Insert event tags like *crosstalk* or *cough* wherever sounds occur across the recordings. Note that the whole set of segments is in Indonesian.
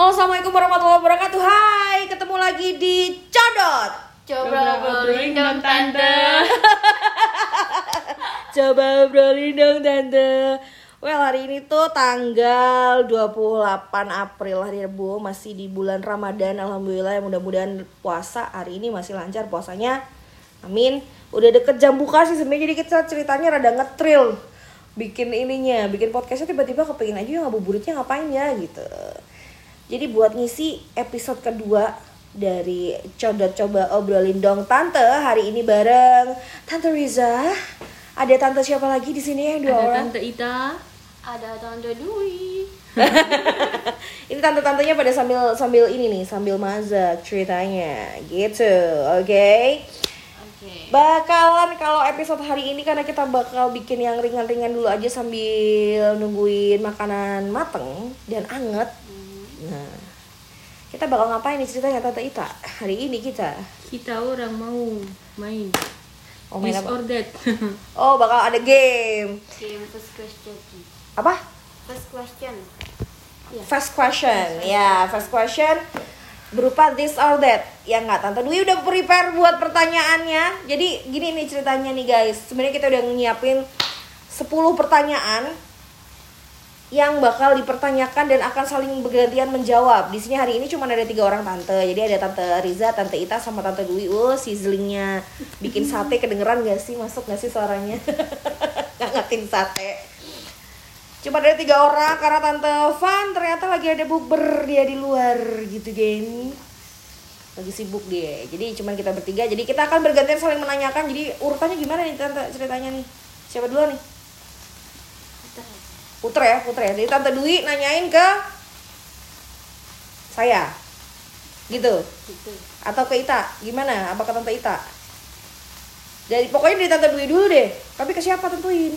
Halo, Assalamualaikum warahmatullahi wabarakatuh. Hai, ketemu lagi di Codot. Coba ngobrolin dong tante. *laughs* Coba obrolin dong tante. Well, hari ini tuh tanggal 28 April hari Rabu masih di bulan Ramadan. Alhamdulillah ya mudah-mudahan puasa hari ini masih lancar puasanya. Amin. Udah deket jam buka sih sebenarnya jadi kita ceritanya rada ngetril bikin ininya, bikin podcastnya tiba-tiba kepingin aja ya ngabuburitnya ngapain ya gitu. Jadi buat ngisi episode kedua dari Codot Coba Obrolin Dong Tante hari ini bareng Tante Riza. Ada tante siapa lagi di sini yang dua Ada orang? tante Ita. Ada tante Dwi. *laughs* ini tante-tantenya pada sambil sambil ini nih, sambil masak ceritanya gitu. Oke. Oke. Bakalan kalau episode hari ini karena kita bakal bikin yang ringan-ringan dulu aja sambil nungguin makanan mateng dan anget. Nah, kita bakal ngapain nih ceritanya Tante Ita? Hari ini kita Kita orang mau main. Oh, main This apa? or that. *laughs* Oh, bakal ada game. Game first question. Apa? First question. Iya. First question. Ya, first question berupa this or that. Ya nggak, Tante Dwi udah prepare buat pertanyaannya. Jadi gini nih ceritanya nih guys. Sebenarnya kita udah nyiapin 10 pertanyaan yang bakal dipertanyakan dan akan saling bergantian menjawab. Di sini hari ini cuma ada tiga orang tante. Jadi ada tante Riza, tante Ita, sama tante Dwi. Oh, sizzlingnya bikin sate kedengeran gak sih? Masuk gak sih suaranya? *laughs* Ngangetin sate. Cuma ada tiga orang karena tante Van ternyata lagi ada bukber dia di luar gitu geng. Lagi sibuk dia. Jadi cuman kita bertiga. Jadi kita akan bergantian saling menanyakan. Jadi urutannya gimana nih tante ceritanya nih? Siapa duluan nih? Puter ya, puter ya. Jadi tante Dwi nanyain ke saya. Gitu. Gitu. Atau ke Ita. Gimana? Apa ke tante Ita? Dari pokoknya dari tante Dwi dulu deh. Tapi ke siapa tentuin?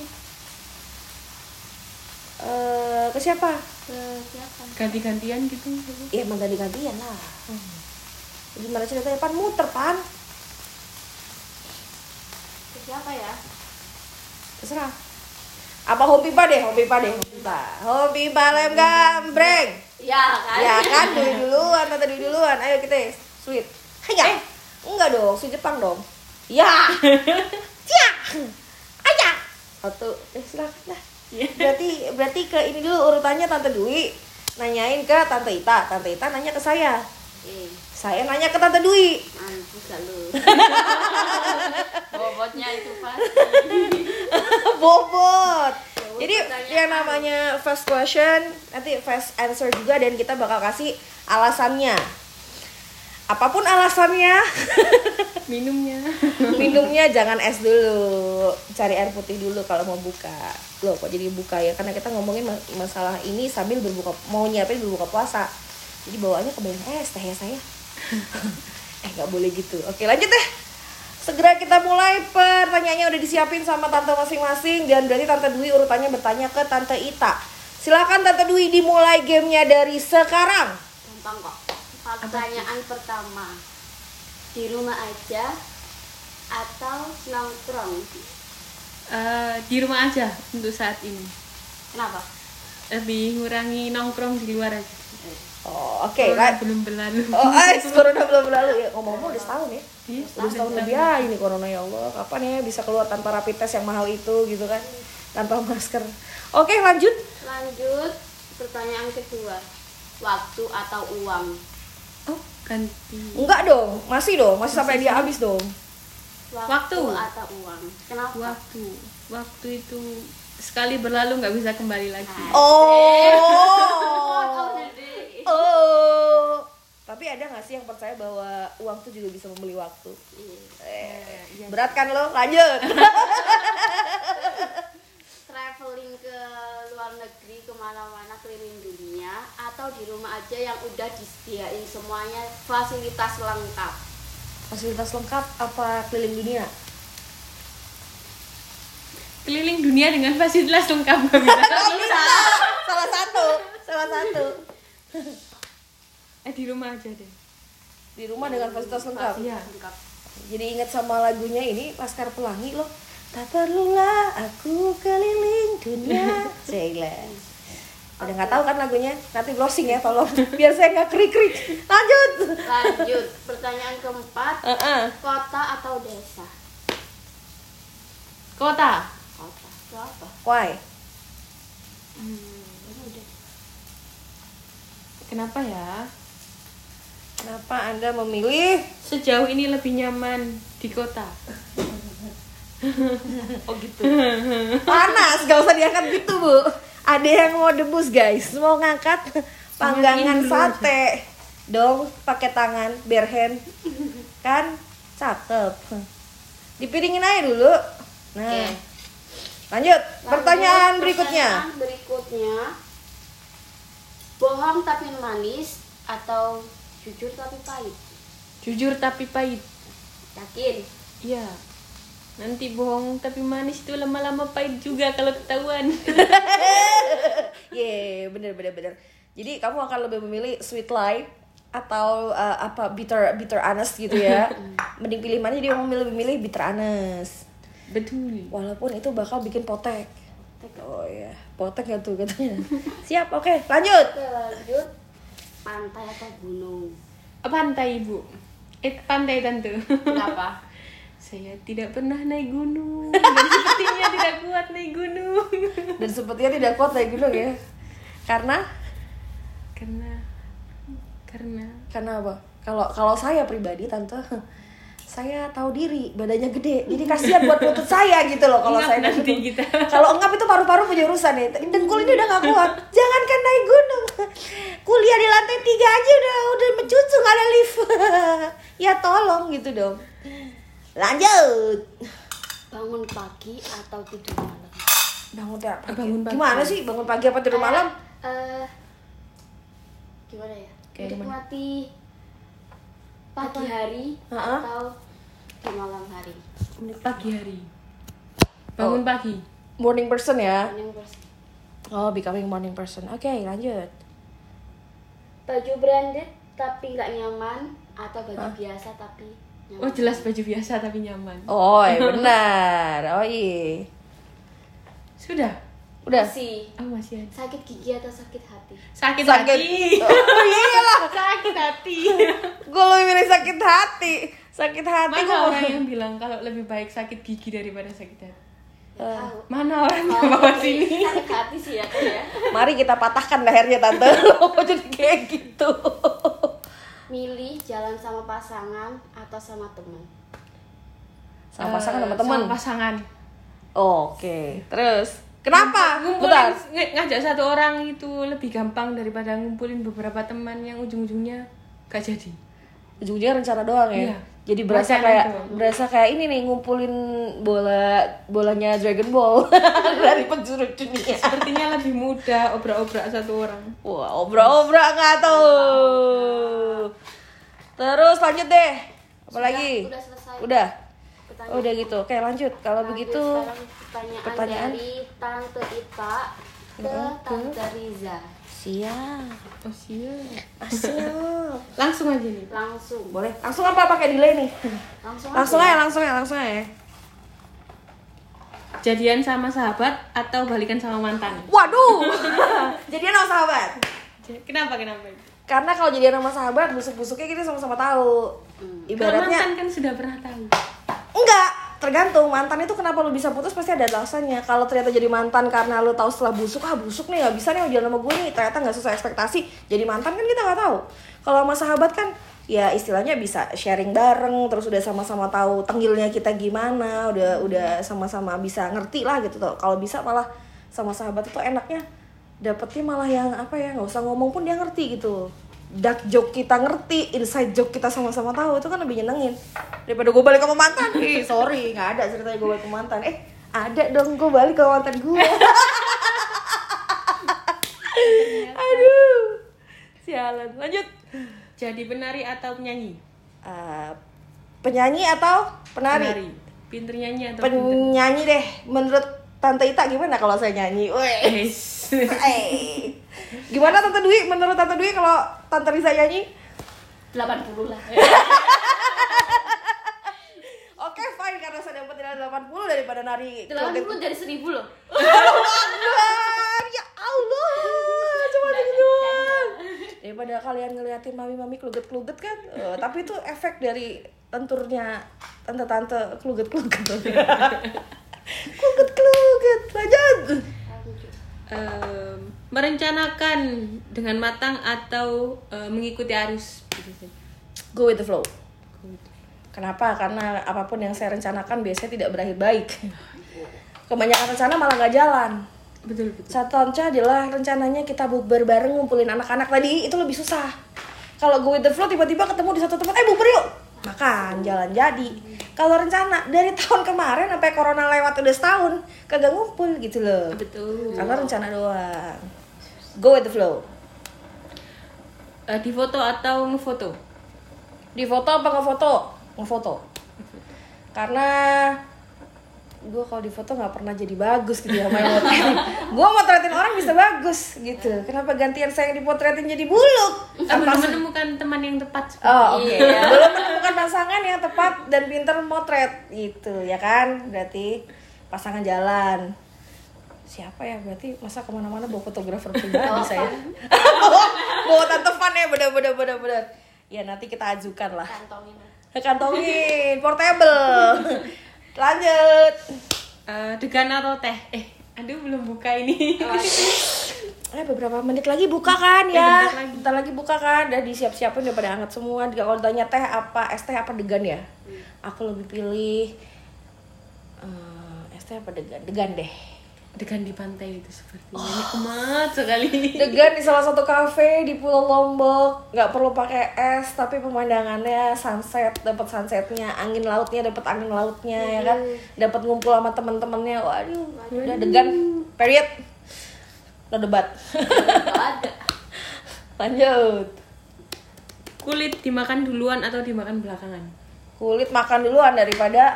Eh, ke siapa? Ke siapa? Ganti-gantian gitu. Ya emang ganti-gantian lah. Gimana ceritanya? Pan muter pan. Ke siapa ya? Terserah. Apa home pipa deh? Home pipa deh. Home pipa. Home pipa lem gambreng. Ya kan? Ya kan Dwi duluan, tante Dwi duluan. Ayo kita sweet. Hiya. Enggak dong, si Jepang dong. Ya. Cia. Aja. Satu. Eh silakan lah. Berarti berarti ke ini dulu urutannya tante Dwi nanyain ke tante Ita, tante Ita nanya ke saya. Eh, Saya nanya ke tante Dwi. mampus lu? *laughs* Bobotnya itu pasti. *laughs* Bobot. Jadi pertanyaan. yang namanya first question nanti first answer juga dan kita bakal kasih alasannya. Apa pun alasannya, *laughs* Minumnya. minumnya jangan es dulu. Cari air putih dulu kalau mau buka. Loh, kok jadi buka ya? Karena kita ngomongin ma- masalah ini sambil berbuka mau nyiapin berbuka puasa. Jadi bawaannya kebanyakan es teh ya saya. Eh nggak boleh gitu. Oke, lanjut deh. Segera kita mulai pertanyaannya udah disiapin sama tante masing-masing dan berarti tante Dwi urutannya bertanya ke tante Ita. Silakan tante Dwi dimulai gamenya dari sekarang. Gampang kok. Pertanyaan pertama. Di rumah aja atau nongkrong? Eh, di rumah aja untuk saat ini. Kenapa? Lebih ngurangi nongkrong di luar aja. Oh, oke, Corona right. belum berlalu. Oh, eh, *laughs* corona belum berlalu ya. Ngomong-ngomong udah setahun ya. Iya, Udah setahun lebih ya ini corona ya Allah. Kapan ya bisa keluar tanpa rapid test yang mahal itu gitu kan? Tanpa masker. Oke, lanjut. Lanjut. Pertanyaan kedua. Waktu atau uang? Oh, ganti. Enggak dong, masih dong, masih sampai dia habis dong. Waktu. atau uang? Kenapa? Waktu. Waktu itu sekali berlalu nggak bisa kembali lagi. *laughs* Oh. Oh. Tapi ada nggak sih yang percaya bahwa uang tuh juga bisa membeli waktu? Eh, berat kan lo? Lanjut. *laughs* traveling ke luar negeri ke mana-mana keliling dunia atau di rumah aja yang udah disediain semuanya fasilitas lengkap Fasilitas lengkap apa keliling dunia? Keliling dunia dengan fasilitas lengkap nggak *laughs* bisa. bisa. salah satu, salah satu. Eh di rumah aja deh. Di rumah dengan fasilitas lengkap. Iya. lengkap Jadi ingat sama lagunya ini Laskar Pelangi loh. Tak perlulah aku keliling dunia. *laughs* Sheila. Pada nggak tahu kan lagunya? Nanti browsing ya tolong. *laughs* Biar saya nggak krik krik. Lanjut. Lanjut, pertanyaan keempat, Heeh. kota atau desa? Kota. Apa? Why? Kenapa ya? Kenapa anda memilih? Sejauh ini lebih nyaman di kota. *laughs* Oh gitu. Panas, gak usah diangkat gitu bu. Ada yang mau debus guys, mau ngangkat panggangan sate. Dong, pakai tangan, bare hand. Kan cakep. Dipiringin aja dulu. Nah, Oke. Lanjut. Lanjut, Pertanyaan berikutnya. pertanyaan berikutnya. Bohong tapi manis atau jujur tapi pahit? Jujur tapi pahit. Yakin? Iya. Nanti bohong tapi manis itu lama-lama pahit juga kalau ketahuan. *laughs* Ye, bener bener bener. Jadi kamu akan lebih memilih sweet lie atau uh, apa bitter bitter honest gitu ya. *laughs* Mending pilih mana dia mau milih milih bitter honest. Betul. Walaupun itu bakal bikin potek. Oh ya, potek ya tuh katanya. *laughs* Siap, oke, lanjut. Oke lanjut. Pantai atau gunung? Pantai ibu. Eh pantai tante. Kenapa? *laughs* Saya tidak pernah naik gunung dan sepertinya tidak kuat naik gunung. *laughs* Dan sepertinya tidak kuat naik gunung ya. Karena Karena karena karena apa? Kalau kalau saya pribadi tante saya tahu diri badannya gede jadi kasihan buat lutut saya gitu loh kalau saya nanti kita. kalau engap itu paru-paru punya urusan nih dengkul ini udah gak kuat jangankan naik gunung kuliah di lantai tiga aja udah udah mencucu nggak ada lift ya tolong gitu dong lanjut Bangun pagi atau tidur malam? bangun pagi. Bangun pagi. gimana sih bangun pagi apa tidur malam Eh, gimana ya? Kayak gimana? Menikmati pagi hari Ha-ha. atau di malam hari? pagi hari. Bangun pagi. morning person ya Yang pers- oh becoming morning person oke lanjut Baju branded tapi nggak nyaman atau baju biasa tapi nyaman? Oh jelas baju biasa tapi nyaman. oh iya, *laughs* benar oh iya Sudah. udah Masih Oh masih ada. sakit gigi atau sakit hati? Sakit, Sakit. hati. *laughs* Oh, iyalah. sakit hati. gue lebih milih sakit hati sakit hati Mana orang yang bilang kalau lebih baik sakit gigi daripada sakit hati? Tahu. Mana orang yang Oh, bawa sini? sakit hati sih ya ya. mari kita patahkan lehernya tante lo *laughs* jadi kayak gitu Milih jalan sama pasangan atau sama teman? sama pasangan sama Eh, teman Sama pasangan. oke terus kenapa Ngumpulin bentar ng- ngajak satu orang itu lebih gampang daripada ngumpulin beberapa teman yang ujung-ujungnya gak jadi. Ujung-ujungnya rencana doang ya Iya. jadi berasa kayak doang. berasa kayak ini nih ngumpulin bola bolanya Dragon Ball *laughs* dari penjuru dunia Sepertinya lebih mudah obrak-obrak satu orang. wah obrak-obrak nggak tuh terus lanjut deh apa lagi udah selesai. udah Pertanyaan. Oh, udah gitu oke lanjut kalau Lanjut begitu pertanyaan, pertanyaan. dari Tante Ita ke Tante Riza. siap Oh siap. Siap Langsung aja nih. Langsung. boleh langsung apa pakai delay nih Langsung, langsung aja langsung aja langsung aja Jadian sama sahabat atau balikan sama mantan? waduh *laughs* jadian sama sahabat Kenapa kenapa? karena kalau jadian sama sahabat busuk-busuknya kita sama-sama tahu Hmm. Kalau ibaratnya mantan kan sudah pernah tahu. enggak tergantung mantan itu kenapa lu bisa putus pasti ada alasannya. Kalau ternyata jadi mantan karena lu tahu setelah busuk ah busuk nih nggak bisa nih jalan sama gue nih. Ternyata nggak sesuai ekspektasi jadi mantan kan kita nggak tahu. Kalau sama sahabat kan ya istilahnya bisa sharing bareng terus udah sama-sama tahu tenggilnya kita gimana udah udah sama-sama bisa ngerti lah gitu tuh kalau bisa malah sama sahabat itu enaknya dapetnya malah yang apa ya nggak usah ngomong pun dia ngerti gitu dark joke kita ngerti, inside joke kita sama-sama tahu itu kan lebih nyenengin daripada gue balik sama mantan. *laughs* Ih, sorry, nggak ada ceritanya gue balik ke mantan. Eh, ada dong gue balik ke mantan gue. *laughs* Aduh, sialan. Lanjut. Jadi penari atau penyanyi? Eh, penyanyi atau penari? Pinter nyanyi atau pinter? Penyanyi deh. Menurut Tante Ita gimana kalau saya nyanyi? Weh. *laughs* Gimana Tante Dwi? Menurut Tante Dwi kalau Tante Risa nyanyi? 80 lah. *laughs* Oke, fine karena saya dapat nilai 80 daripada nari. 80 jadi 1000 loh. Ya Allah. daripada kalian ngeliatin mami-mami kluget-kluget kan Eh, tapi itu efek dari tenturnya tante-tante kluget-kluget lanjut Merencanakan dengan matang atau eh, mengikuti arus gitu go with the flow. Kenapa? Karena apa pun yang saya rencanakan biasanya tidak berakhir baik kebanyakan rencana malah nggak jalan. Betul betul. Satu contoh adalah rencananya kita bukber bareng ngumpulin anak-anak tadi itu lebih susah. Kalau go with the flow tiba-tiba ketemu di satu tempat, eh bukber yuk, makan jalan jadi. Kalau rencana dari *laughs* tahun kemarin sampai corona lewat udah setahun kagak ngumpul gitu loh. betul Karena rencana doang. Go with the flow. Eh, di foto atau ngefoto Di foto apa ngefoto? Ngefoto. Karena gue kalau di foto nggak pernah jadi bagus gitu ya main motret. *laughs* gue motretin orang bisa bagus gitu. Kenapa gantian saya yang dipotretin jadi buluk? Apa belum menemukan teman yang tepat Oh oke, ini. belum menemukan pasangan yang tepat dan pinter motret gitu ya kan? Berarti pasangan jalan. Siapa ya? Berarti masa ke mana-mana bawa fotografer pribadi saya? bawa, *laughs* bawa tante Fan ya, bener-bener bener-bener. Ya nanti kita ajukan lah. kantongin Kantongin, portable. *laughs* Lanjut. Eh, degan atau teh eh aduh belum buka ini *laughs* Eh beberapa menit lagi buka kan ya? bentar lagi. Bentar lagi buka kan? Udah disiap-siapin udah pada hangat semua. Kalau ditanya teh apa, es teh apa degan ya? Aku lebih pilih eh, es teh apa degan? Degan deh. Degan di pantai itu sepertinya nikmat sekali Degan di salah satu kafe di Pulau Lombok. Nggak perlu pakai es, tapi pemandangannya sunset, dapat sunsetnya, angin lautnya, dapat angin lautnya ya kan? Dapat ngumpul sama teman-temannya. Waduh, udah degan. Period. No debat. Ada *laughs* Lanjut. kulit dimakan duluan atau dimakan belakangan kulit makan duluan daripada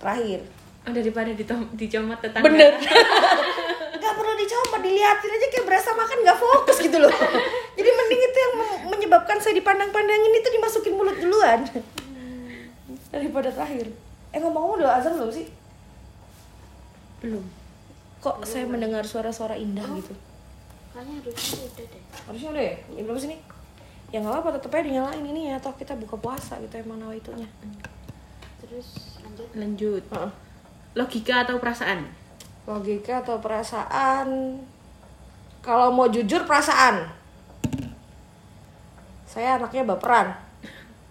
terakhir oh, daripada dicomot tetangga. Bener. *laughs* Nggak perlu dicoba dilihatin aja kayak berasa makan nggak fokus gitu loh. *laughs* Jadi mending itu yang menyebabkan saya dipandang-pandangin itu dimasukin mulut duluan. Daripada terakhir. Eh ngomong-ngomong udah azan belum sih? Belum. Kok saya mendengar suara-suara indah gitu? Kayaknya harusnya udah deh. Harusnya udah ya? Ya belum sini? Ya nggak apa tetep aja dinyalain ini ya. Atau kita buka puasa gitu emang nawaitunya. Terus lanjut? Lanjut. Heeh. Logika atau perasaan? Logika atau perasaan? Kalau mau jujur perasaan. Saya anaknya baperan.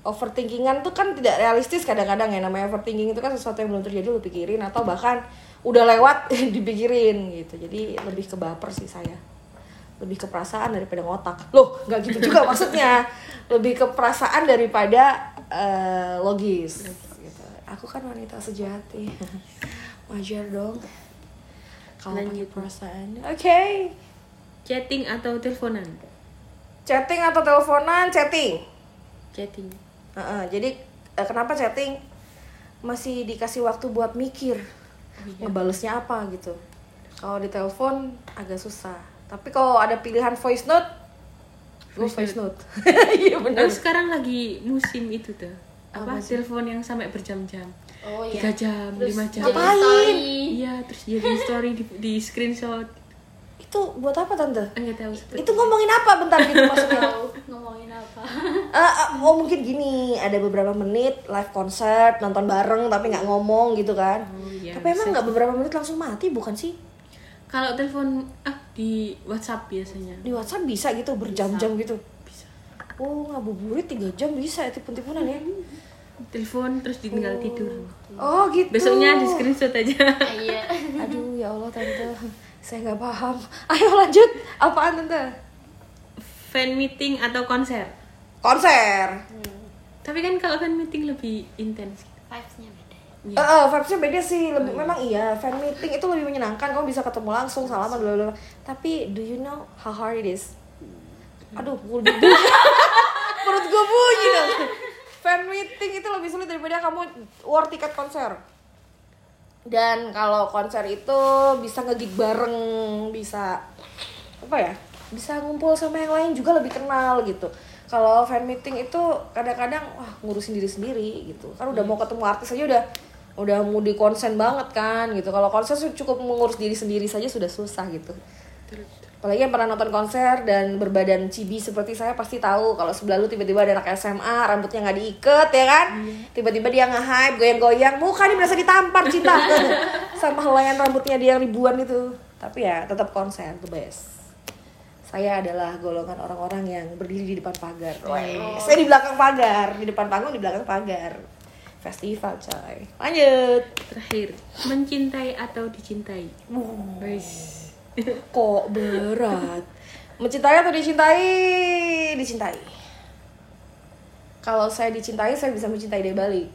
Overthinkingan tuh kan tidak realistis kadang-kadang ya. Namanya overthinking itu kan sesuatu yang belum terjadi lu pikirin. Atau bahkan udah lewat *laughs* dipikirin gitu. Jadi lebih ke baper sih saya. Lebih ke perasaan daripada ngotak. Loh nggak gitu juga maksudnya. *laughs* Lebih ke perasaan daripada eh, logis. Aku kan wanita sejati. *laughs* Wajar dong. Kalau pakai perasaan. Oke. Chatting atau teleponan? Chatting atau teleponan? Chatting. Chatting. Heeh, jadi eh, kenapa chatting? Masih dikasih waktu buat mikir. Ngebalesnya apa gitu. Kalau di telepon agak susah. Tapi kalau ada pilihan voice note gue Voice note. *laughs* iya benar sekarang lagi musim itu tuh Apa apa sih? telepon yang sampai berjam-jam? Oh iya. Tiga jam Terus lima jam. jadi Ngapain? story. iya terus jadi story di, di screenshot. Itu buat apa tante? Enggak tahu seperti itu ngomongin apa? Bentar gitu maksudnya. Tahu ngomongin apa? *laughs* Eh, eh, oh mungkin gini ada beberapa menit live concert nonton bareng tapi nggak ngomong gitu kan? Oh, iya, tapi emang nggak beberapa menit langsung mati bukan sih? Kalau telepon ah di WhatsApp biasanya. Di WhatsApp bisa gitu berjam-jam gitu bisa oh ngabuburit tiga jam bisa ya tipu-tipunan ya. Telepon terus ditinggal tidur. oh gitu. Besoknya di screenshot aja. Iya. Aduh ya Allah tante. Saya nggak paham. Ayo lanjut. Apaan tante? Fan meeting atau konser? Konser. Tapi kan kalau fan meeting lebih intens. Vibes-nya beda. Eh, eh, vibes-nya beda sih. Lebih memang iya fan meeting itu lebih menyenangkan. Kamu bisa ketemu langsung salaman bla bla. tapi do you know how hard it is aduh *laughs* perut gue bunyi perut gue bunyi dong. *laughs* Fan meeting itu lebih sulit daripada kamu war tiket konser. Dan kalau konser itu bisa ngegig bareng bisa apa ya bisa ngumpul sama yang lain juga lebih kenal gitu. Kalau fan meeting itu kadang-kadang wah ngurusin diri sendiri gitu. Kan udah mau ketemu artis aja udah udah mau di konsen banget kan gitu. Kalau konser sih cukup mengurus diri sendiri saja sudah susah gitu Apalagi yang pernah nonton konser dan berbadan cibi seperti saya pasti tahu kalau sebelah lu tiba-tiba ada anak SMA, rambutnya nggak diikat ya kan? Tiba-tiba dia nge-hype, goyang-goyang, muka dia berasa ditampar cinta *laughs* sama helaian rambutnya dia yang ribuan itu. Tapi ya tetap konser the best. Saya adalah golongan orang-orang yang berdiri di depan pagar. Weh, Saya di belakang pagar, di depan panggung, di belakang pagar. Festival coy. Lanjut. Terakhir, mencintai atau dicintai? Wes. *laughs* Kok berat? Mencintai atau dicintai? Dicintai. Kalau saya dicintai, saya bisa mencintai dia balik.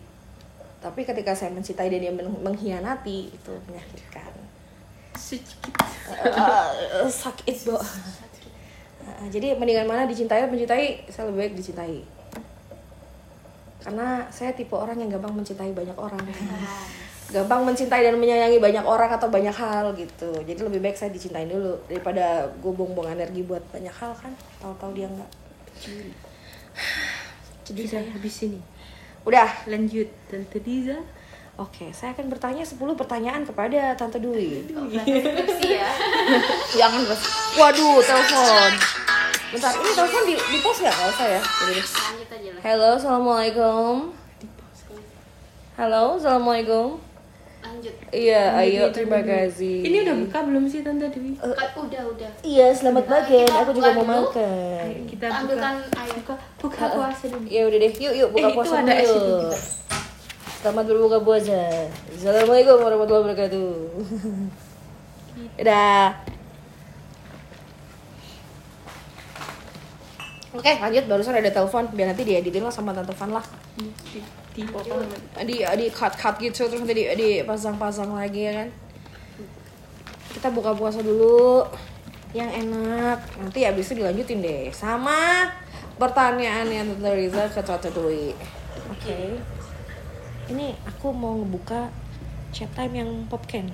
Tapi ketika saya mencintai dan dia men- mengkhianati, itu menyakitkan. Sedikit. Eh, sakit, Bo. Eh, jadi mendingan mana dicintai atau mencintai? Saya lebih baik dicintai. Karena saya tipe orang yang gampang mencintai banyak orang. Gampang mencintai dan menyayangi banyak orang atau banyak hal gitu. Jadi lebih baik saya dicintain dulu daripada gue buang-buang energi buat banyak hal kan. Tahu-tahu dia enggak Jadi saya habis ini. udah. Lanjut, Tante Diza. oke saya akan bertanya 10 pertanyaan kepada tante Dwi. Skripsi ya. *laughs* jangan bos waduh telepon. Bentar ini telepon di, di pos nggak nggak ya aja lah. halo assalamualaikum. Halo assalamualaikum Lanjut. iya ayo terima kasih Ini udah buka belum sih Tante Dewi? Kan udah udah. iya selamat pagi Kita aku juga mau makan Ayo kita buka. Ambilkan air. Buka, buka puasa dulu. Ya udah deh, yuk yuk buka Eh, itu puasa ada itu dulu. Selamat berbuka puasa. Assalamualaikum warahmatullahi wabarakatuh. Udah. Oke, lanjut barusan ada telepon biar nanti dieditin lah sama tante Van lah. Di, di. Di di cut cut gitu terus nanti di dipasang-pasang lagi ya kan. Kita buka puasa dulu yang enak. Nanti habis itu dilanjutin deh sama pertanyaannya Tante Riza ke Tante Dwi. Oke. Ini aku mau ngebuka chat time yang popcan.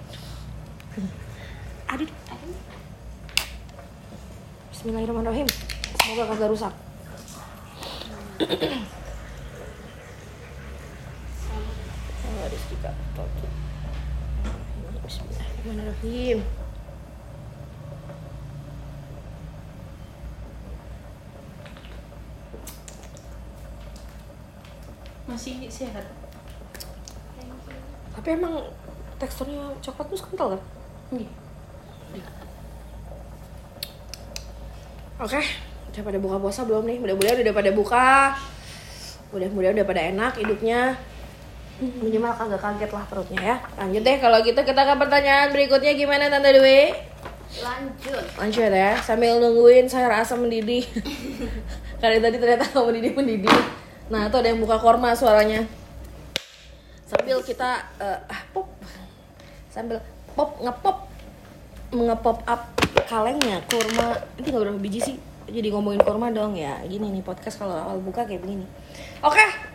Adit. Bismillahirrahmanirrahim. Semoga kagak rusak. Kak. Toto. Bismillahirrahmanirrahim. Masih sehat. Tapi emang teksturnya coklat tuh kental kan? Iya. Oke, udah pada buka puasa belum nih? Mudah-mudahan udah pada buka. Mudah-mudahan udah pada enak hidupnya. Minimal kagak kaget lah perutnya ya. Lanjut deh kalau gitu kita ke pertanyaan berikutnya gimana Tante Dwi? Lanjut. Lanjut ya, sambil nungguin sayur asam mendidih. *laughs* Karena tadi ternyata nggak mendidih mendidih. Nah, itu ada yang buka korma suaranya. Sambil kita eh, ah, pop, sambil pop ngepop ngepop up kalengnya kurma ini nggak berapa biji sih jadi ngomongin kurma dong ya gini nih podcast kalau awal buka kayak begini oke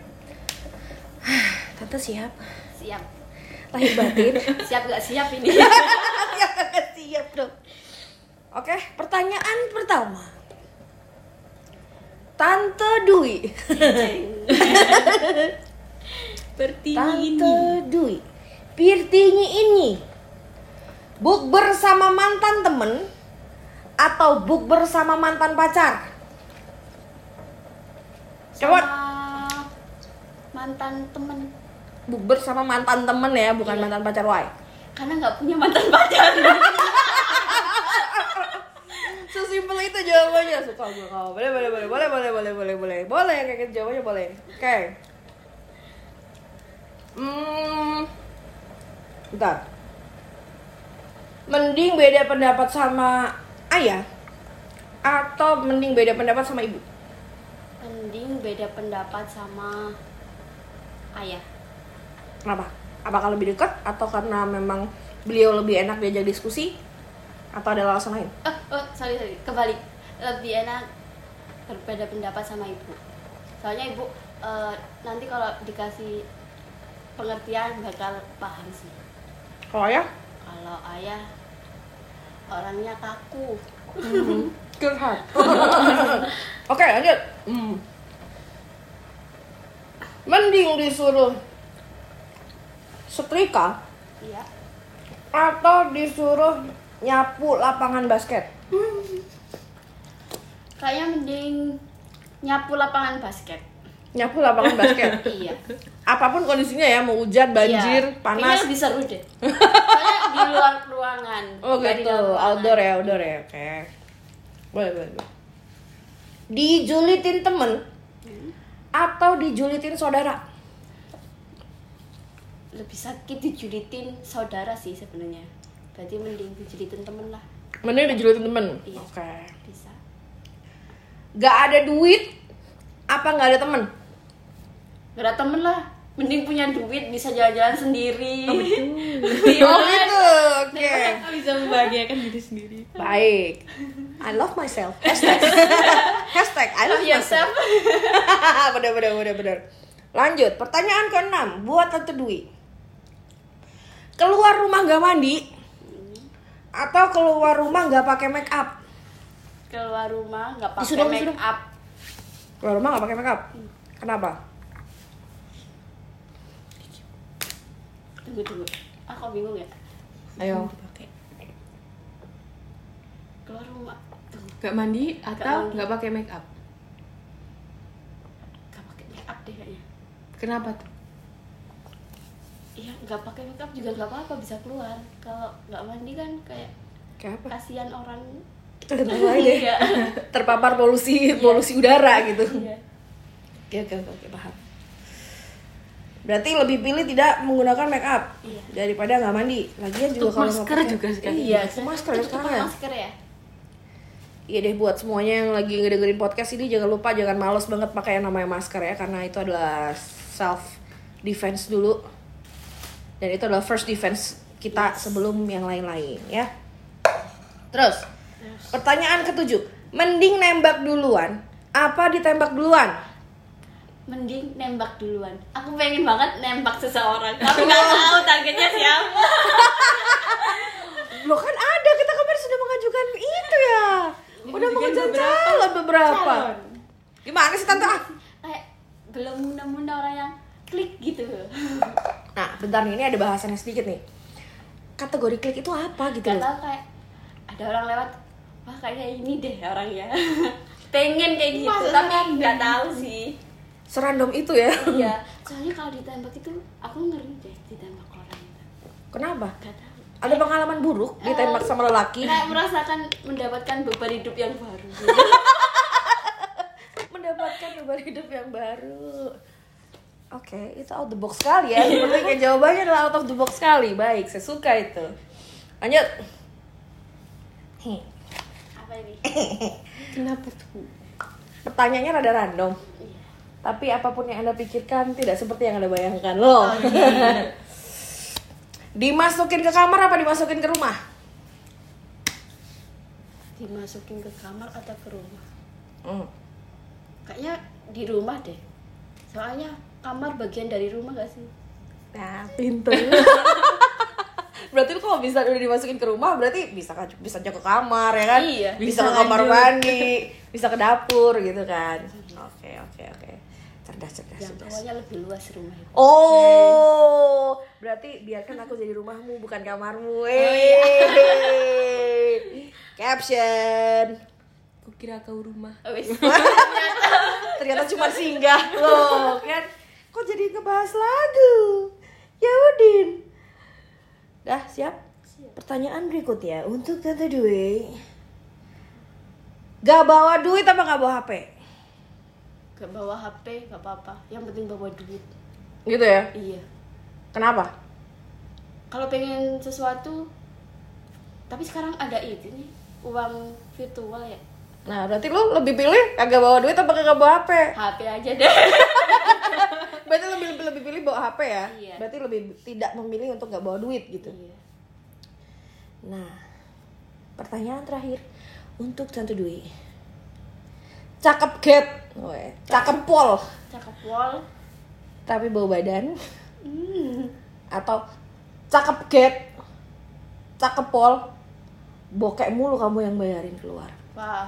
tante siap? Siap. lahir batin? *laughs* Siap gak siap ini? siap kagak siap dong. Oke pertanyaan pertama. Tante Dwi. *laughs* Seperti tante ini. Dwi. Pirtinyi ini. Bukber sama mantan temen atau bukber sama mantan pacar? Coba. Sama mantan temen bukber sama mantan temen ya bukan mantan pacar wae karena nggak punya mantan pacar *laughs* Sesimpel itu jawabannya suka gue kau. Boleh boleh boleh boleh boleh boleh boleh boleh boleh kayak gitu jawabannya boleh. Oke. Hmm. Bentar. Mending beda pendapat sama ayah atau mending beda pendapat sama ibu? mending beda pendapat sama ayah Kenapa? Apakah lebih dekat atau karena memang beliau lebih enak diajak diskusi atau ada alasan lain? oh, oh sorry sorry kebalik lebih enak berbeda pendapat sama ibu soalnya ibu eh, nanti kalau dikasih pengertian bakal paham sih Kalau ayah? kalau ayah orangnya kaku *laughs* Curhat. *laughs* Oke lanjut. Hmm. Mending disuruh setrika iya atau disuruh nyapu lapangan basket. *laughs* Kayaknya mending nyapu lapangan basket. Nyapu lapangan basket. *laughs* iya. Apa pun kondisinya ya, mau hujan, banjir, Iya. Kayaknya panas. lebih seru deh. *laughs* Soalnya di luar ruangan. Oh gitu, outdoor ya, outdoor ya, oke. Boleh, boleh, boleh. Dijulitin temen atau dijulitin saudara? Lebih sakit dijulitin saudara sih sebenarnya. Berarti mending dijulitin temen lah. Mending dijulitin temen. Iya. Oke. Bisa. Gak ada duit, apa nggak ada temen? Gak ada temen lah. Mending punya duit bisa jalan-jalan sendiri. Oh *laughs* gitu, oke. bisa membahagiakan diri sendiri Baik. I love myself. Hashtag. *laughs* Hashtag I love Iya, myself. *laughs* Bener bener bener bener. Lanjut, pertanyaan keenam buat Tante Dwi. Keluar rumah gak mandi atau keluar rumah gak pakai make up? Keluar rumah nggak pakai Disuruh, make disuruh. up. Keluar rumah gak pakai make up? Kenapa? Tunggu tunggu. Aku bingung ya. Ayo. Keluar rumah. Tunggu. gak mandi atau nggak pakai make up Gak pakai make up deh kayaknya. kenapa tuh nggak pakai make up juga nggak apa-apa bisa keluar. Kalau nggak mandi kan kayak Kayak apa? kasihan orang. Iya. *laughs* Terpapar polusi polusi udara gitu. Iya. Oke oke oke oke, paham. Berarti lebih pilih tidak menggunakan make up Iya. daripada nggak mandi. Lagian juga kalau masker pakai- juga sekali. Iya, masker ya Tetep sekarang ya. Masker ya. Iya deh buat semuanya yang lagi ngedengerin podcast ini jangan lupa jangan males banget pakai yang namanya masker ya karena itu adalah self defense dulu. Dan itu adalah first defense kita sebelum yang lain-lain ya. Terus pertanyaan ketujuh, mending nembak duluan apa ditembak duluan? Mending nembak duluan. Aku pengen banget nembak seseorang. Tapi nggak tahu targetnya siapa. Loh kan ada kita kemarin sudah mengajukan itu ya. Udah Mengajukan calon beberapa. Calon. Gimana sih tante? Ah, Kayak belum nemu orang yang klik gitu. Nah, bentar nih, ini ada bahasannya sedikit nih. Kategori klik itu apa gitu Gak loh? tahu kayak ada orang lewat. Wah kayaknya ini deh orangnya. *laughs* pengen kayak gitu Masa tapi nggak tahu sih. Serandom itu ya. Iya. *laughs* Soalnya kalau ditembak itu aku ngeri deh ditembak orang itu. Kenapa? Gak tahu. Ada pengalaman buruk ditembak sama lelaki? Kayak merasakan mendapatkan beban hidup yang baru. *laughs* Mendapatkan beban hidup yang baru. Oke, itu out the box sekali ya. Sepertinya jawabannya adalah out of the box sekali. Baik, saya suka itu. Lanjut. Apa ini? *laughs* kenapa tuh pertanyaannya rada random. Iya. Tapi apa pun yang Anda pikirkan tidak seperti yang Anda bayangkan loh. *laughs* Dimasukin ke kamar apa dimasukin ke rumah? Dimasukin ke kamar atau ke rumah? Hmm. Kayaknya di rumah deh. Soalnya kamar bagian dari rumah gak sih? Nah, pinter. *laughs* berarti lu kalau bisa udah dimasukin ke rumah berarti bisa kan bisa aja ke kamar ya kan? Iya. Bisa, Bisa ke kamar lanjut. mandi, bisa ke dapur gitu kan. Oke, oke, oke. Cerdas, cerdas, Yang cerdas. pokoknya lebih luas rumah itu. Oh, berarti biarkan aku jadi rumahmu bukan kamarmu. Eh. Caption. Kok kira kau rumah Oh. *laughs* Ternyata cuma singgah loh, kan? Kok jadi ngebahas lagu? Ya Udin. Dah, siap? Pertanyaan berikutnya untuk Tante Dwi. Gak bawa duit apa gak bawa HP? Gak bawa HP, gak apa-apa. Yang penting bawa duit. Gitu ya? Iya. Kenapa? Kalau pengen sesuatu, tapi sekarang ada itu nih, uang virtual ya. Nah, berarti lu lebih pilih kagak bawa duit apa kagak bawa HP? HP aja deh. *laughs* Berarti lebih lebih, lebih pilih bawa HP ya? Iya. Berarti lebih tidak memilih untuk gak bawa duit gitu. iya. Nah, pertanyaan terakhir untuk Tante Dwi. Cakep get, Weh, cakep pol, Cakep wall. tapi bau badan, Hmm. atau cakep get, cakep pol, bokek mulu kamu yang bayarin keluar. Wah.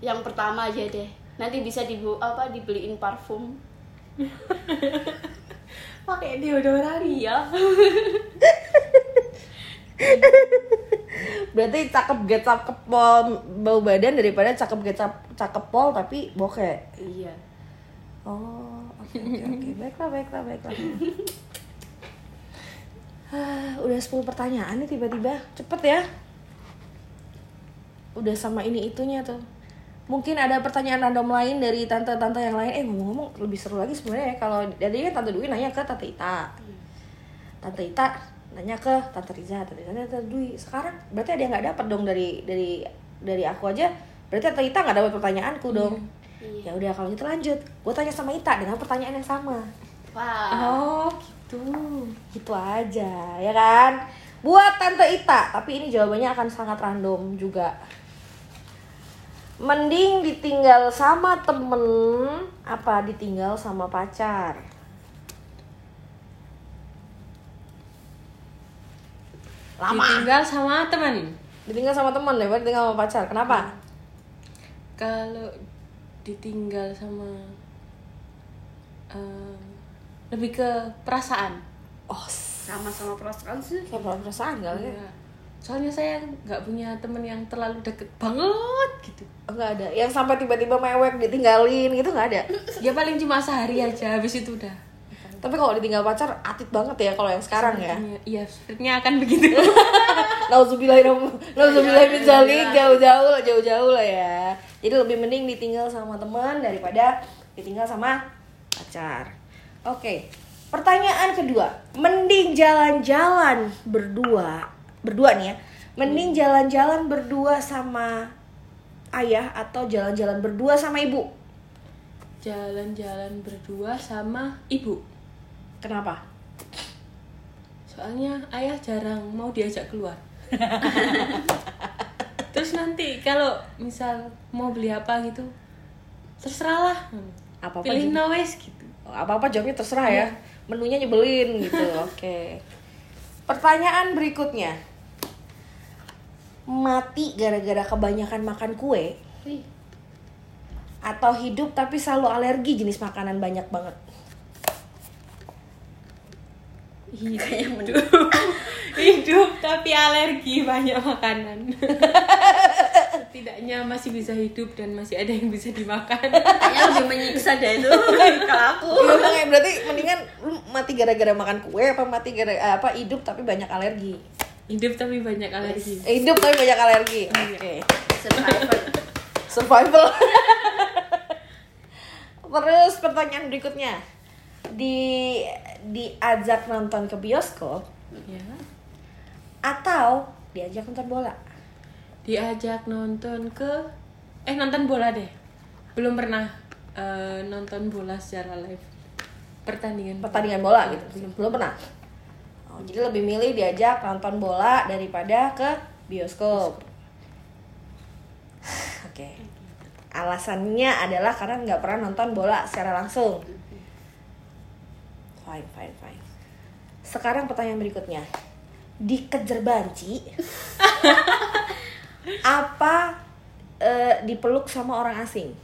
Yang pertama aja deh. Nanti bisa dibu apa dibeliin parfum. *laughs* pakai deodoran Iya. Berarti cakep get cakep pol bau badan daripada cakep get cap- cakep pol tapi bokeh. iya Oh, oke oke oke. *laughs* Baiklah, baiklah, baiklah. Ah, udah 10 pertanyaan nih tiba-tiba. Cepet ya. Udah sama ini itunya tuh. Mungkin ada pertanyaan random lain dari tante-tante yang lain. Eh ngomong-ngomong lebih seru lagi sebenarnya ya kalau dari kan tante Dwi nanya ke tante Ita. Tante Ita nanya ke tante Riza, tante Riza nanya ke tante Dwi. Sekarang berarti ada yang nggak dapat dong dari dari dari aku aja. Berarti tante Ita nggak dapat pertanyaanku dong. Ya Iya. udah kalau gitu lanjut. Gue tanya sama Ita dengan pertanyaan yang sama. wah Oh, gitu. Gitu aja, ya kan? Buat Tante Ita, tapi ini jawabannya akan sangat random juga. Mending ditinggal sama temen apa ditinggal sama pacar? Lama. Ditinggal sama teman. Ditinggal sama temen daripada ditinggal sama pacar. Kenapa? Kalau ditinggal sama eh, lebih ke perasaan. Oh, sama-sama perasaan sih kayak perasaan gak ya? Iya. Soalnya saya nggak punya temen yang terlalu deket banget gitu. Enggak ada. Yang sampai tiba-tiba mewek ditinggalin gitu nggak ada. *laughs* Ya paling cuma sehari aja, habis itu udah. Tapi kalau ditinggal pacar atit banget ya kalau yang sekarang ya. Iya, sepertinya akan begitu. *laughs* Nauzubillahi min zalik jauh-jauh lah jauh-jauh lah ya. Jadi lebih mending ditinggal sama teman daripada ditinggal sama pacar. Oke. Pertanyaan kedua, mending jalan-jalan berdua, berdua nih ya. Mending jalan-jalan berdua sama ayah atau jalan-jalan berdua sama ibu. Jalan-jalan berdua sama ibu. Kenapa? Soalnya ayah jarang mau diajak keluar. *laughs* Terus nanti kalau misal mau beli apa gitu, terserah lah. Apa-apa Pilih juga. noise gitu. apa-apa jawabnya terserah ya menunya nyebelin gitu *laughs* oke pertanyaan berikutnya mati gara-gara kebanyakan makan kue Wih, atau hidup tapi selalu alergi jenis makanan banyak banget Hidup. *laughs* Hidup tapi alergi banyak makanan. *laughs* Setidaknya masih bisa hidup dan masih ada yang bisa dimakan. kayaknya lebih menyiksa deh itu *laughs* kalau aku Iya makanya berarti mendingan lu mati gara-gara makan kue apa mati gara apa hidup tapi banyak alergi Hidup tapi banyak alergi. Hidup tapi banyak alergi. Oke. Survivor survival. *laughs* *laughs* Terus pertanyaan berikutnya. Di diajak nonton ke bioskop Ya. atau diajak nonton bola? Diajak nonton ke eh nonton bola deh. Belum pernah eh, nonton bola secara live. Pertandingan. pertandingan bola gitu. Belum belum pernah jadi lebih milih diajak nonton bola daripada ke bioskop. *laughs* Oke. Alasannya adalah karena nggak pernah nonton bola secara langsung. Fine fine fine. Sekarang pertanyaan berikutnya. Dikejar banci *laughs* apa eh, dipeluk sama orang asing?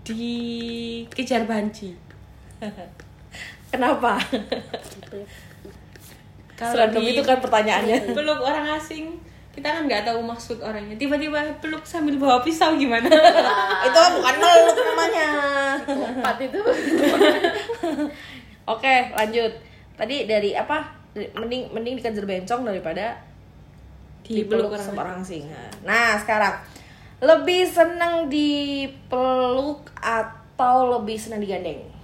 Dikejar banci. *laughs* kenapa? Kalau seragam di- itu kan pertanyaannya. *laughs* Peluk orang asing kita kan nggak tahu maksud orangnya. Tiba-tiba peluk sambil bawa pisau gimana? *laughs* Itu bukan meluk namanya. Empat itu. *laughs* Oke lanjut. Tadi dari apa? Mending mending dikejar bencong daripada dipeluk Dipeluk orang sama orang asing. Nah sekarang. Lebih seneng dipeluk atau lebih seneng digandeng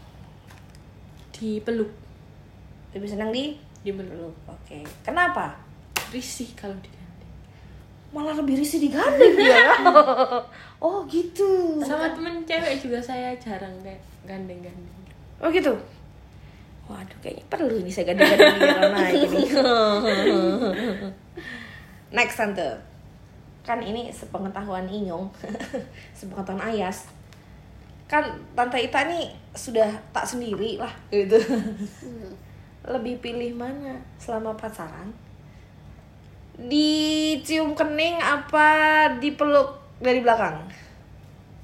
dipeluk lebih seneng di dipeluk oke kenapa risih kalau digandeng malah lebih risih digandeng ya *laughs* oh gitu sama temen cewek juga saya jarang kayak gandeng-gandeng Oh gitu. Waduh, kayaknya perlu ini saya gandeng-gandeng naik ini. *laughs* Next tante. Kan ini sepengetahuan Inyong, *laughs* sepengetahuan Ayas. Kan tante Ita nih sudah tak sendiri lah gitu. *laughs* Lebih pilih mana selama pacaran? Dicium kening apa dipeluk dari belakang?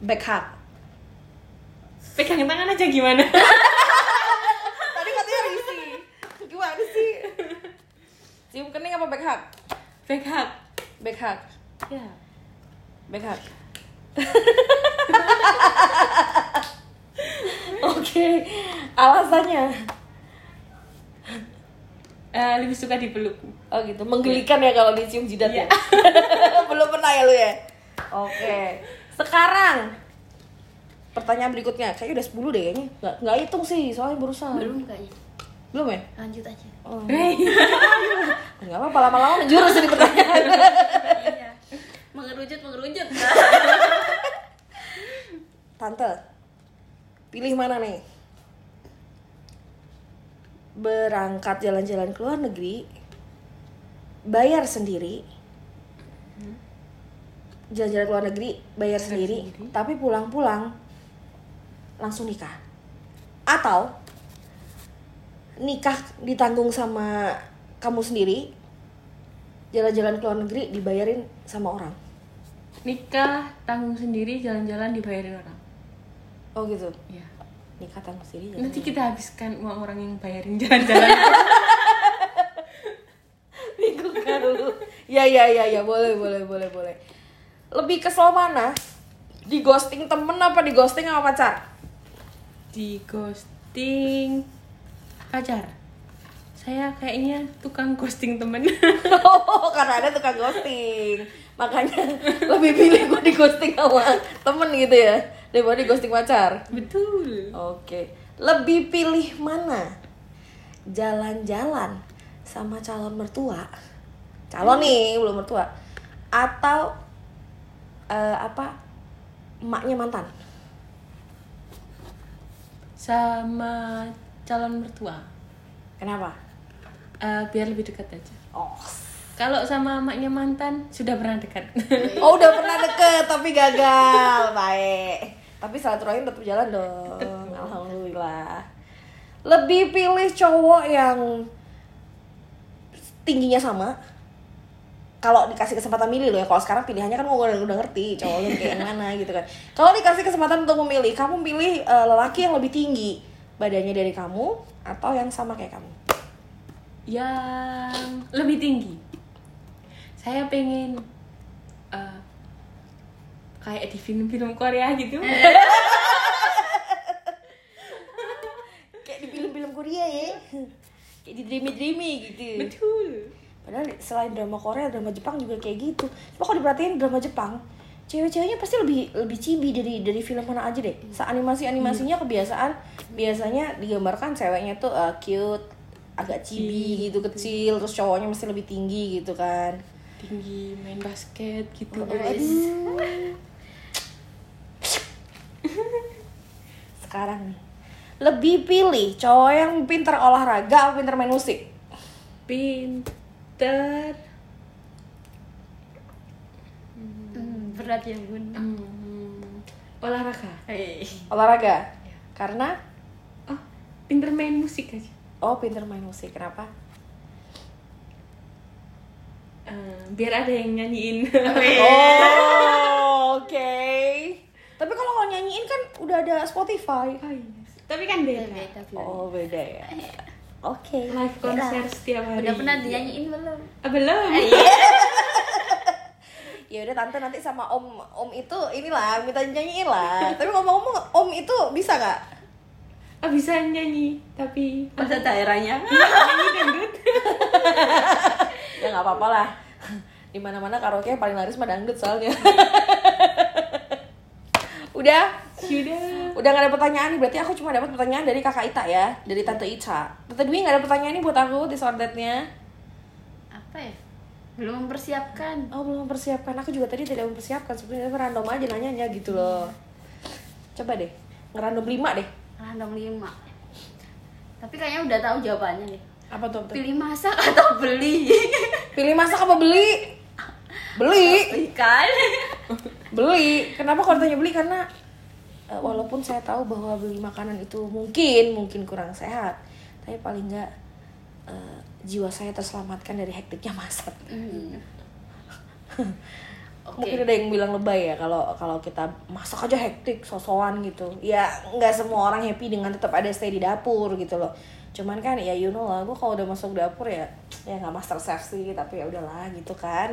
Back hug. pegang tangan aja gimana *laughs* Tadi katanya risih. Gimana sih? Cium kening apa back hug? back hug back hug ya back hug *laughs* *laughs* oke alasannya? Eh, lebih suka dipeluk oh gitu menggelikan ya kalau dicium jidat ya? Iya. *laughs* belum pernah ya lu ya? Oke sekarang. Pertanyaan berikutnya kayaknya udah 10 deh kayaknya. Nggak nggak hitung sih soalnya berusaha belum kayaknya. Belum ya? Lanjut aja. Oh. Hey. *laughs* nggak apa-apa lama-lama menjurus ini pertanyaan. Iya. Mengerucut mengerucut Tante, pilih mana nih? Berangkat jalan-jalan ke luar negeri, bayar sendiri. Jalan-jalan ke luar negeri, bayar sendiri, sendiri. tapi pulang-pulang langsung nikah. Atau nikah ditanggung sama kamu sendiri, jalan-jalan ke luar negeri dibayarin sama orang. nikah tanggung sendiri jalan-jalan dibayarin orang Oh gitu. ya Nikah tanggung sendiri. nanti kita habiskan uang orang yang bayarin *laughs* jalan-jalan Bingung kan lu? Ya ya ya ya boleh boleh boleh boleh. Lebih kesel mana? Di ghosting temen apa di ghosting sama pacar? di ghosting pacar saya kayaknya tukang ghosting temen *laughs* oh karena ada tukang ghosting. Makanya lebih pilih gue di ghosting sama temen gitu ya daripada di ghosting pacar. betul Oke. Lebih pilih mana? Jalan-jalan sama calon mertua. Calon nih, belum mertua. Atau eh, apa? Emaknya mantan. sama calon mertua Kenapa? Eh, biar lebih dekat aja Oh. kalau sama emaknya mantan sudah pernah dekat Oh, udah pernah deket tapi gagal. *laughs* Baik. Tapi silaturahim tetap jalan dong. Alhamdulillah. Lebih pilih cowok yang tingginya sama. Kalau dikasih kesempatan milih loh ya. Kalau sekarang pilihannya kan gue udah, udah ngerti cowoknya kayak mana gitu kan. Kalau dikasih kesempatan untuk memilih, kamu pilih eh, lelaki yang lebih tinggi badannya dari kamu atau yang sama kayak kamu. yang lebih tinggi saya pengen kayak di film-film Korea gitu *laughs* Kayak di film-film Korea ya. Kayak di dreamy-dreamy gitu. betul Padahal selain drama Korea, drama Jepang juga kayak gitu. Lo kalau diperhatiin drama Jepang, cewek-ceweknya pasti lebih lebih cibi dari dari film mana aja deh. Animasi animasinya kebiasaan biasanya digambarkan ceweknya tuh uh, cute, agak cibi gitu kecil, terus cowoknya mesti lebih tinggi gitu kan. tinggi main basket gitu Aduh. Sekarang nih, lebih pilih cowok yang pinter olahraga atau pinter main musik? pinter Hmm, berat ya bun hmm, olahraga Hei. Olahraga. Karena oh pinter main musik aja oh pinter main musik. Kenapa? Eh, biar ada yang nyanyiin *laughs* Oh, oke. Tapi kalau nggak nyanyiin kan udah ada Spotify. Oh, iya. tapi kan beda beda beda Oh, beda ya. *laughs* Oke. live konser setiap hari udah pernah dinyanyiin belum Ah, belum *laughs* Ya udah tante nanti sama om om itu inilah minta nyanyiin lah. Tapi ngomong-ngomong om itu bisa nggak? ah bisa nyanyi tapi pada daerahnya *laughs* nyanyi dangdut Ya nggak apa-apa lah. Di mana-mana karaoke yang paling laris mah dangdut soalnya. Udah, sudah udah nggak ada pertanyaan nih. Berarti aku cuma dapat pertanyaan dari kakak Ita ya, dari tante Ica. Tante Dwi nggak ada pertanyaan nih buat aku disordernya. apa ya belum mempersiapkan Oh belum mempersiapkan. Aku juga tadi tidak mempersiapkan. Sebenarnya random aja nanyanya gitu loh. Coba deh, ngerandom lima deh. random lima tapi kayaknya udah tahu jawabannya deh Apa tuh? tuh? pilih masak atau beli Pilih masak apa beli? *laughs* Beli, ikan *laughs* beli. Kenapa kalau tanya beli? Karena eh, walaupun saya tahu bahwa beli makanan itu mungkin mungkin kurang sehat, tapi paling nggak eh, jiwa saya terselamatkan dari hektiknya masak. Hmm. *laughs* Oke. Mungkin ada yang bilang lebay ya kalau kalau kita masak aja hektik sosokan gitu. Ya nggak semua orang happy dengan tetap ada stay di dapur gitu loh. cuman kan ya you know lah gue kalau udah masuk dapur ya ya nggak master chef sih tapi ya udahlah gitu kan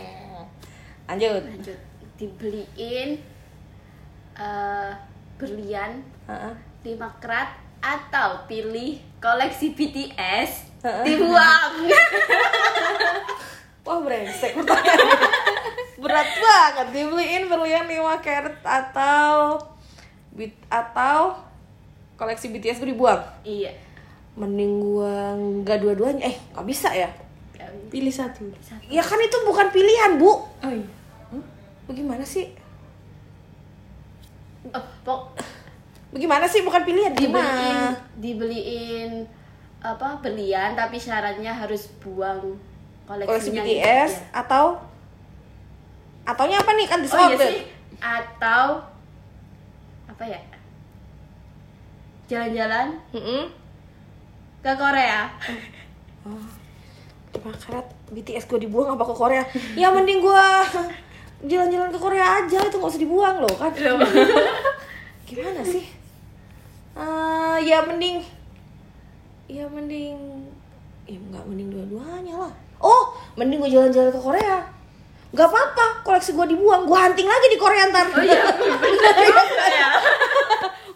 *laughs* lanjut lanjut dibeliin eh, berlian Heeh. lima kerat atau pilih koleksi BTS Heeh. dibuang. *laughs* Wah brengsek berat banget. Dibeliin berlian 5 karat atau bit atau koleksi BTS gue dibuang? Iya. Mending gua nggak dua-duanya. Eh nggak bisa ya? Pilih satu. ya kan itu bukan pilihan bu. Oh iya. Bagaimana sih? Oh, pok. Bagaimana sih? Bukan pilihan dibeliin gimana? Dibeliin apa belian tapi syaratnya harus buang koleksi koleksinya BTS gitu, ya. atau ataunya apa nih? Kan oh iya sih. Atau apa ya? Jalan-jalan Mm-mm. ke Korea. Lima karat BTS gue dibuang apa ke Korea? Ya mending gua *laughs* jalan-jalan ke Korea aja itu nggak usah dibuang loh kan? *laughs* Gimana sih? Eh, ya mending ya mending ya nggak mending dua-duanya lah. Oh mending gue jalan-jalan ke Korea. Nggak apa-apa koleksi gue dibuang. Gue hunting lagi di Korea ntar. Oh iya bener *laughs* juga ya.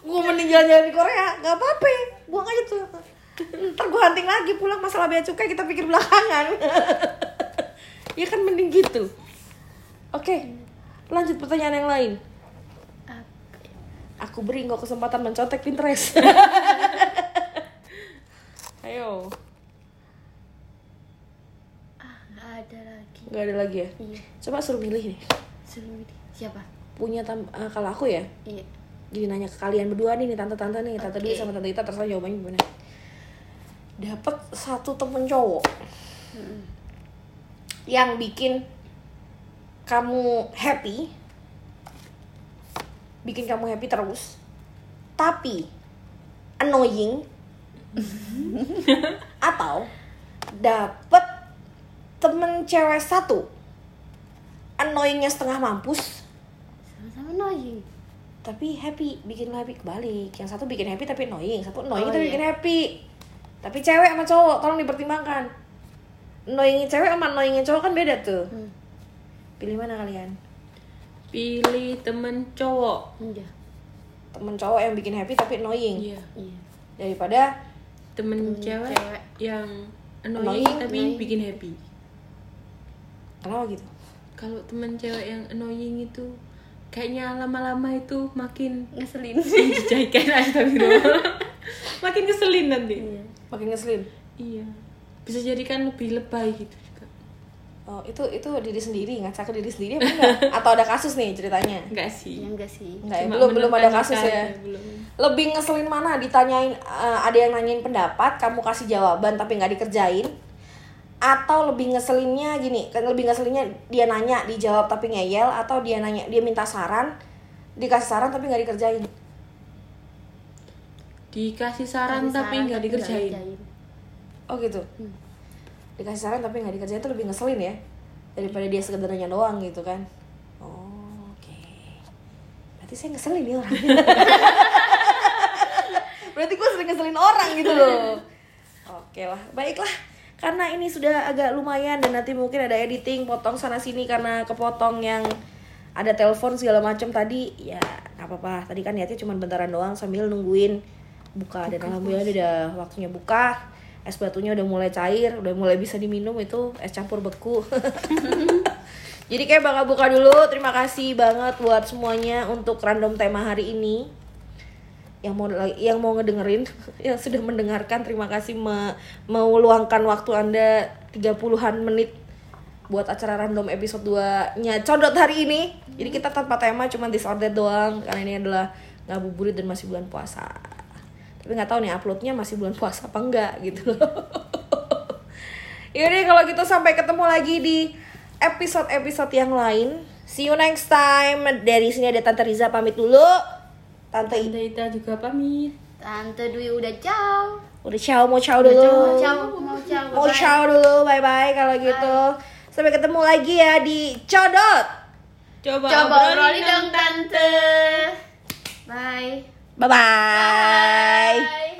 Gue mending jalan-jalan di Korea. Nggak apa-apa buang aja tuh. Ntar gue hunting lagi pulang masalah bea cukai kita pikir belakangan. *laughs* Ya kan mending gitu oke lanjut pertanyaan yang lain. Aku beri kau kesempatan mencontek Pinterest. *laughs* Ayo. Ah nggak ada lagi. Nggak ada lagi ya? Iya. Coba suruh milih nih. Suruh milih. siapa? Punya tam eh, kalau aku ya? Iya. Jadi nanya ke kalian berdua nih nih tante-tante nih. Tante. Dwi sama tante Ita terserah jawabannya gimana. Dapat satu temen cowok. Yang bikin kamu happy bikin kamu happy terus tapi annoying *laughs* atau dapet temen cewek satu annoyingnya setengah mampus sama-sama annoying. tapi happy bikin lo happy kebalik. Yang satu bikin happy tapi annoying satu annoying Oh, tapi iya. bikin happy. Tapi cewek sama cowok tolong dipertimbangkan. Annoyingin cewek sama annoyingin cowok kan beda tuh. Hmm. Pilih mana kalian Pilih temen cowok. iya temen cowok yang bikin happy tapi annoying Iya. iya daripada Temen Temen cewek, cewek. yang Annoying, annoying, tapi annoying. bikin happy. kenapa gitu Kalau temen cewek yang annoying itu kayaknya lama-lama itu makin ngeselin *laughs* menjijikkan astagfirullah. *laughs* makin keselin nanti. iya makin ngeselin Iya. Bisa jadi kan lebih lebay gitu. Oh itu itu diri sendiri ngaca ke diri sendiri apa enggak *laughs* atau ada kasus nih ceritanya Enggak sih. iya enggak sih enggak ya? Cuma belum belum ada kasus aja, ya belum. lebih ngeselin mana ditanyain eh, ada yang nanyain pendapat kamu kasih jawaban tapi nggak dikerjain atau lebih ngeselinnya gini kan lebih ngeselinnya dia nanya dijawab tapi ngeyel atau dia nanya dia minta saran dikasih saran tapi nggak dikerjain Dikasih saran Kasih tapi saran nggak dikerjain. oh gitu Hmm. Dikasih saran tapi nggak dikerjain itu lebih ngeselin ya daripada dia sekedar nanya doang gitu kan. Oh, oke. Berarti saya ngeselin nih orang *laughs* berarti gue sering ngeselin orang gitu loh. Oke lah baiklah. Karena ini sudah agak lumayan dan nanti mungkin ada editing potong sana sini karena kepotong yang ada telepon segala macam tadi ya nggak apa-apa. Tadi kan niatnya cuma bentaran doang sambil nungguin buka. Dan alhamdulillah udah waktunya buka es batunya udah mulai cair udah mulai bisa diminum itu es campur beku. *laughs* Jadi kayak bakal buka dulu terima kasih banget buat semuanya untuk random tema hari ini. Yang mau yang mau ngedengerin *laughs* yang sudah mendengarkan terima kasih me- meluangkan waktu anda 30-an menit buat acara random episode 2 nya Codot hari ini. Jadi kita tanpa tema cuma disordered doang karena ini adalah ngabuburit dan masih bulan puasa tapi nggak tahu nih uploadnya masih bulan puasa apa enggak gitu loh *laughs* Yaudah kalau gitu sampai ketemu lagi di episode-episode yang lain see you next time dari sini ada Tante Riza pamit dulu Tante Tante Ita juga pamit. tante Dwi udah ciao Udah ciao, mau ciao dulu. mau ciao mau ciao Mau bye-bye. ciao dulu, bye bye kalau gitu. Sampai ketemu lagi ya di Codot. Coba, coba obrolin dong tante bye Bye bye. bye